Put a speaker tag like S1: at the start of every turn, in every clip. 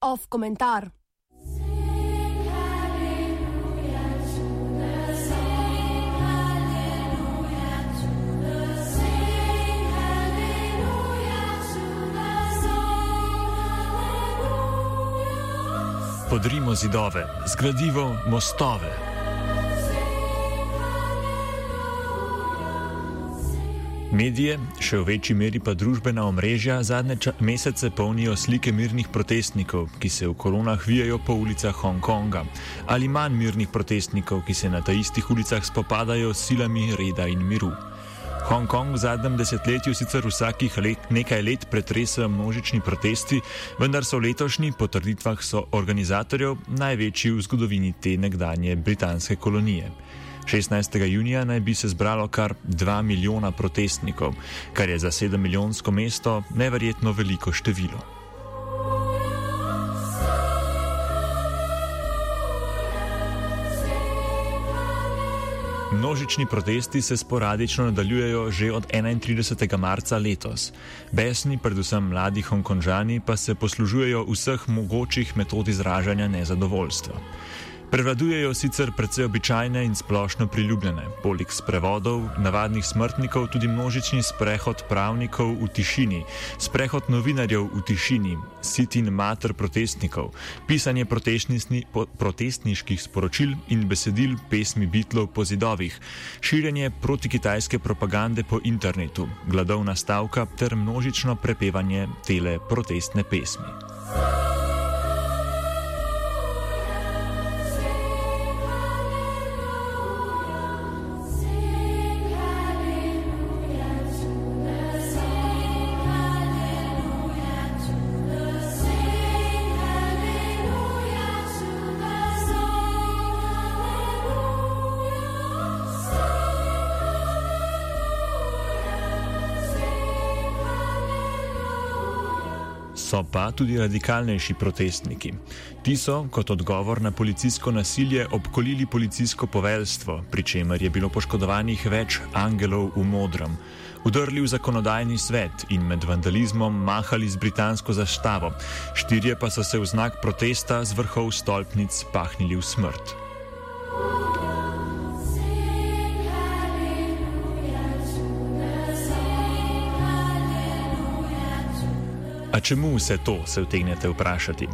S1: Off komentar.
S2: Podrimo zidove, zgradimo mostove. Medije, še v večji meri pa družbena omrežja, zadnje mesece polnijo slike mirnih protestnikov, ki se v koronah vijajo po ulicah Hongkonga, ali manj mirnih protestnikov, ki se na ta istih ulicah spopadajo s silami reda in miru. Hongkong v zadnjem desetletju sicer vsakih let, nekaj let pretresajo množični protesti, vendar so letošnji, po trditvah so organizatorjev, največji v zgodovini te nekdanje britanske kolonije. 16. junija naj bi se zbralo kar 2 milijona protestnikov, kar je za 7 milijonsko mesto neverjetno veliko število. Množični protesti se sporadično nadaljujejo že od 31. marca letos. Besni, predvsem mladi Hongkonžani, pa se poslužujejo vseh mogočih metod izražanja nezadovoljstva. Prevladujejo sicer precej običajne in splošno priljubljene, poleg sprevodov, navadnih smrtnikov, tudi množični sprehod pravnikov v tišini, sprehod novinarjev v tišini, sitin mater protestnikov, pisanje protestniških sporočil in besedil pesmi bitlov po zidovih, širjenje protikitajske propagande po internetu, gladovna stavka ter množično prepevanje tele protestne pesmi. So pa tudi radikalnejši protestniki. Ti so, kot odgovor na policijsko nasilje, obkolili policijsko poveljstvo, pri čemer je bilo poškodovanih več angelov v modrem. Udrli v zakonodajni svet in med vandalizmom mahali z britansko zastavo, štirje pa so se v znak protesta z vrhov stolpnic pahnili v smrt. A čemu vse to, se vtegnete vprašati?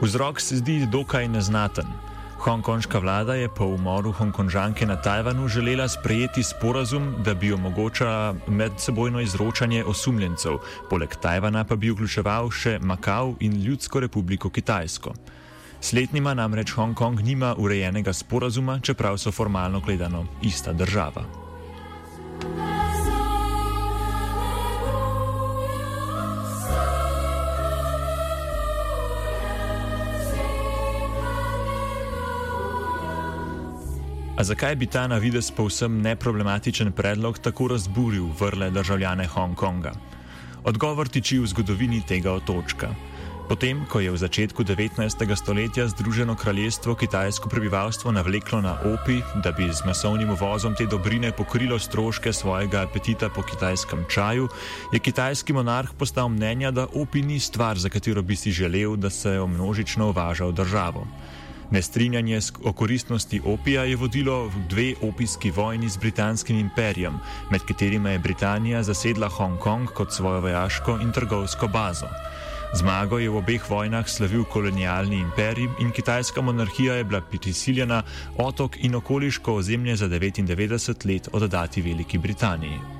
S2: Vzrok se zdi dokaj neznaten. Hongkonška vlada je po umoru Hongkonžanke na Tajvanu želela sprejeti sporazum, da bi omogočala medsebojno izročanje osumljencev, poleg Tajvana pa bi vključeval še Makau in Ljudsko republiko Kitajsko. Sletnima namreč Hongkong nima urejenega sporazuma, čeprav so formalno gledano ista država. A zakaj bi ta na vides povsem neproblematičen predlog tako razburil vrle državljane Hongkonga? Odgovor tiči v zgodovini tega otočka. Potem, ko je v začetku 19. stoletja Združeno kraljestvo kitajsko prebivalstvo navleklo na opi, da bi z masovnim uvozom te dobrine pokrilo stroške svojega apetita po kitajskem čaju, je kitajski monarh postal mnenja, da opi ni stvar, za katero bi si želel, da se jo množično uvaža v državo. Nestrinjanje o koristnosti opija je vodilo v dve opijski vojni z britanskim imperijem, med katerima je Britanija zasedla Hongkong kot svojo vojaško in trgovsko bazo. Zmago je v obeh vojnah slavil kolonialni imperij in kitajska monarhija je bila prisiljena otok in okoliško ozemlje za 99 let oddati Veliki Britaniji.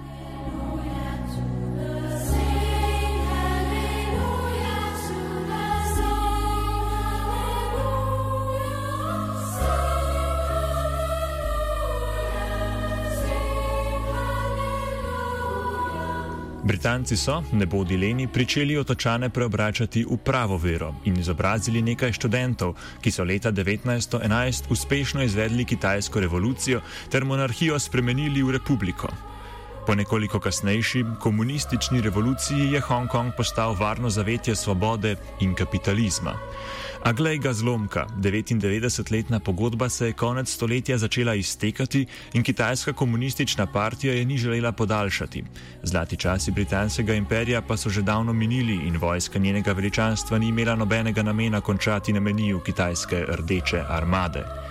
S2: Britanci so, ne bodi leni, pričeli otočane preobračati v pravo vero in izobrazili nekaj študentov, ki so leta 1911 uspešno izvedli kitajsko revolucijo ter monarhijo spremenili v republiko. Po nekoliko kasnejši komunistični revoluciji je Hongkong postal varno zavetje svobode in kapitalizma. A glej ga zlomka, 99-letna pogodba se je konec stoletja začela iztekati in kitajska komunistična partija je ni želela podaljšati. Zlati časi britanskega imperija pa so že davno minili in vojska njenega veličanstva ni imela nobenega namena končati na meniju kitajske rdeče armade.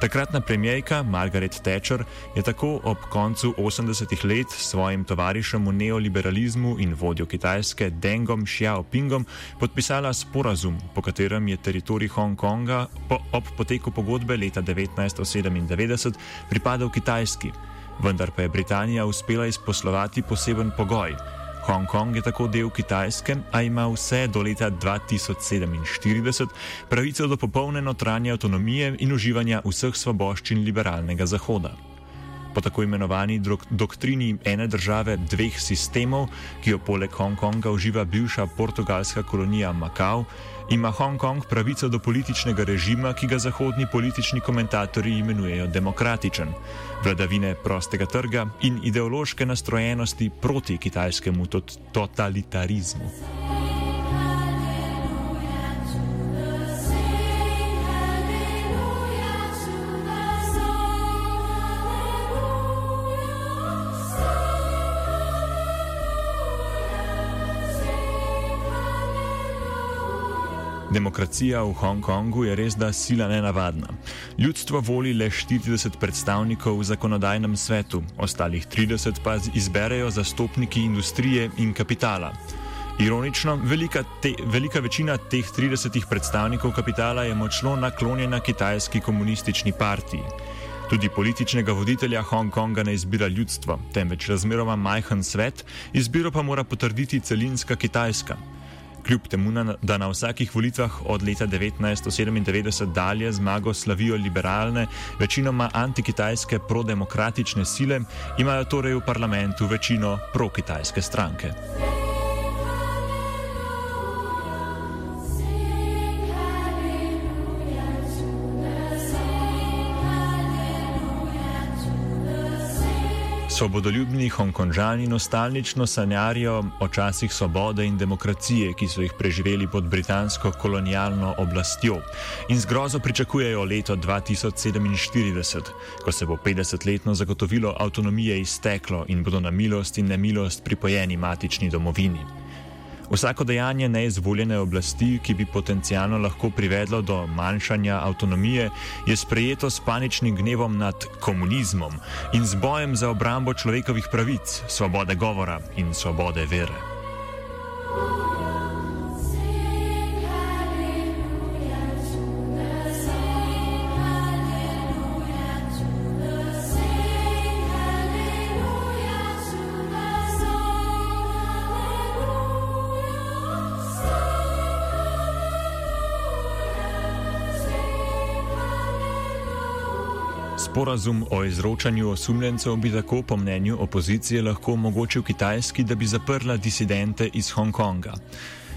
S2: Takratna premijejka Margaret Thatcher je tako ob koncu 80-ih let svojim tovarišem v neoliberalizmu in vodjo Kitajske Dengom Xiaopingom podpisala sporazum, po katerem je teritorij Hongkonga po, ob poteku pogodbe leta 1997 pripadal Kitajski. Vendar pa je Britanija uspela izposlovati poseben pogoj. Hongkong je tako del Kitajske, a ima vse do leta 2047 pravico do popolne notranje avtonomije in uživanja vseh svoboščin liberalnega Zahoda. Po tako imenovani doktrini ene države dveh sistemov, ki jo poleg Hongkonga uživa bivša portugalska kolonija Makao, ima Hongkong pravico do političnega režima, ki ga zahodni politični komentatorji imenujejo demokratičen, vladavine prostega trga in ideološke nastrojenosti proti kitajskemu totalitarizmu. Demokracija v Hongkongu je res da sila nenavadna. Ljudstvo voli le 40 predstavnikov v zakonodajnem svetu, ostalih 30 pa izberejo zastopniki industrije in kapitala. Ironično, velika, te, velika večina teh 30 predstavnikov kapitala je močno naklonjena kitajski komunistični partiji. Tudi političnega voditelja Hongkonga ne izbira ljudstvo, temveč razmeroma majhen svet, izbiro pa mora potrditi celinska Kitajska. Kljub temu, da na vsakih volitvah od leta 1997 dalje zmago slavijo liberalne, večinoma antikitajske prodemokratične sile, imajo torej v parlamentu večino prokitajske stranke. Svobodoljubni Hongkonžani nostalgično sanjarijo o časih svobode in demokracije, ki so jih preživeli pod britansko kolonialno oblastjo, in z grozo pričakujejo leto 2047, ko se bo 50-letno zagotovilo avtonomije izteklo in bodo na milost in nemilost pripojeni matični domovini. Vsako dejanje neizvoljene oblasti, ki bi potencialno lahko privedlo do manjšanja avtonomije, je sprejeto s paničnim gnevom nad komunizmom in z bojem za obrambo človekovih pravic, svobode govora in svobode vere. Sporazum o izročanju osumljencev bi tako po mnenju opozicije lahko omogočil Kitajski, da bi zaprla disidente iz Hongkonga.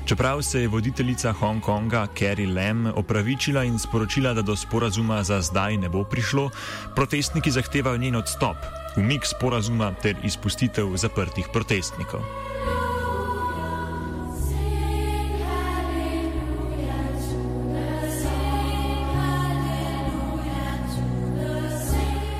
S2: Čeprav se je voditeljica Hongkonga Carrie Lam opravičila in sporočila, da do sporazuma za zdaj ne bo prišlo, protestniki zahtevajo njen odstop, umik sporazuma ter izpustitev zaprtih protestnikov.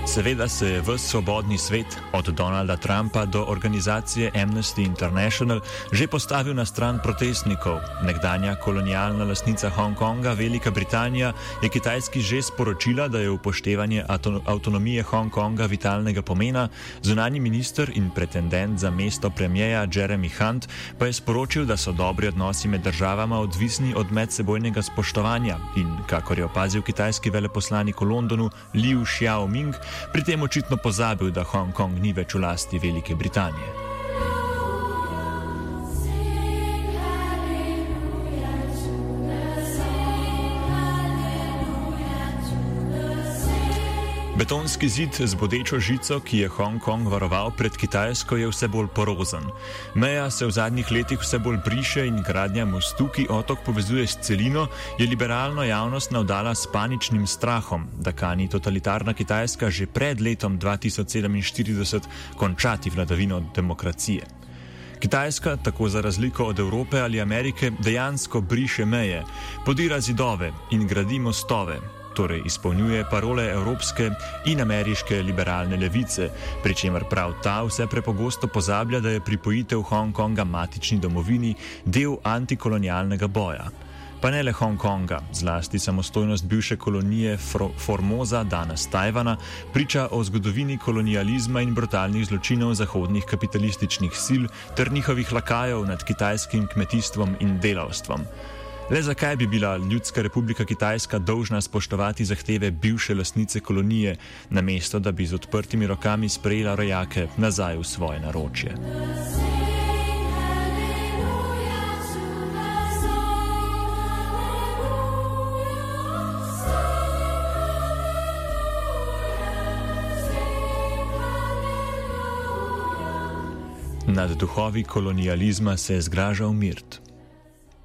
S2: Seveda se je v svobodni svet, od Donalda Trumpa do organizacije Amnesty International, že postavil na stran protestnikov. Nekdanja kolonialna lasnica Hongkonga, Velika Britanija, je Kitajski že sporočila, da je upoštevanje avtonomije Hongkonga vitalnega pomena. Zunani minister in pretendent za mesto premijeja Jeremy Hunt pa je sporočil, da so dobri odnosi med državama odvisni od medsebojnega spoštovanja in, kakor je opazil kitajski veleposlanik v Londonu Liu Xiaoming, pri tem očitno pozabil, da Hongkong ni več v lasti Velike Britanije. Betonski zid z bodečo žico, ki je Hongkong varoval pred Kitajsko, je vse bolj porozen. Meja se v zadnjih letih vse bolj briše in gradnja mostu, ki otok povezuje s celino, je liberalno javnost navdala s paničnim strahom, da kani totalitarna Kitajska že pred letom 2047 končati vladavino demokracije. Kitajska, tako za razliko od Evrope ali Amerike, dejansko briše meje, podira zidove in gradi mostove, torej izpolnjuje parole evropske in ameriške liberalne levice, pri čemer prav ta vse prepogosto pozablja, da je pripojitev Hongkonga matični domovini del antikolonialnega boja. Pa ne le Hongkonga, zlasti samostojnost bivše kolonije Fro Formosa, danes Tajvana, priča o zgodovini kolonializma in brutalnih zločinov zahodnih kapitalističnih sil ter njihovih lakajev nad kitajskim kmetijstvom in delavstvom. Le zakaj bi bila Ljudska republika Kitajska dolžna spoštovati zahteve bivše lasnice kolonije, namesto da bi z odprtimi rokami sprejela rojake nazaj v svoje naročje? Nad duhovi kolonializma se je zgražal Mirt.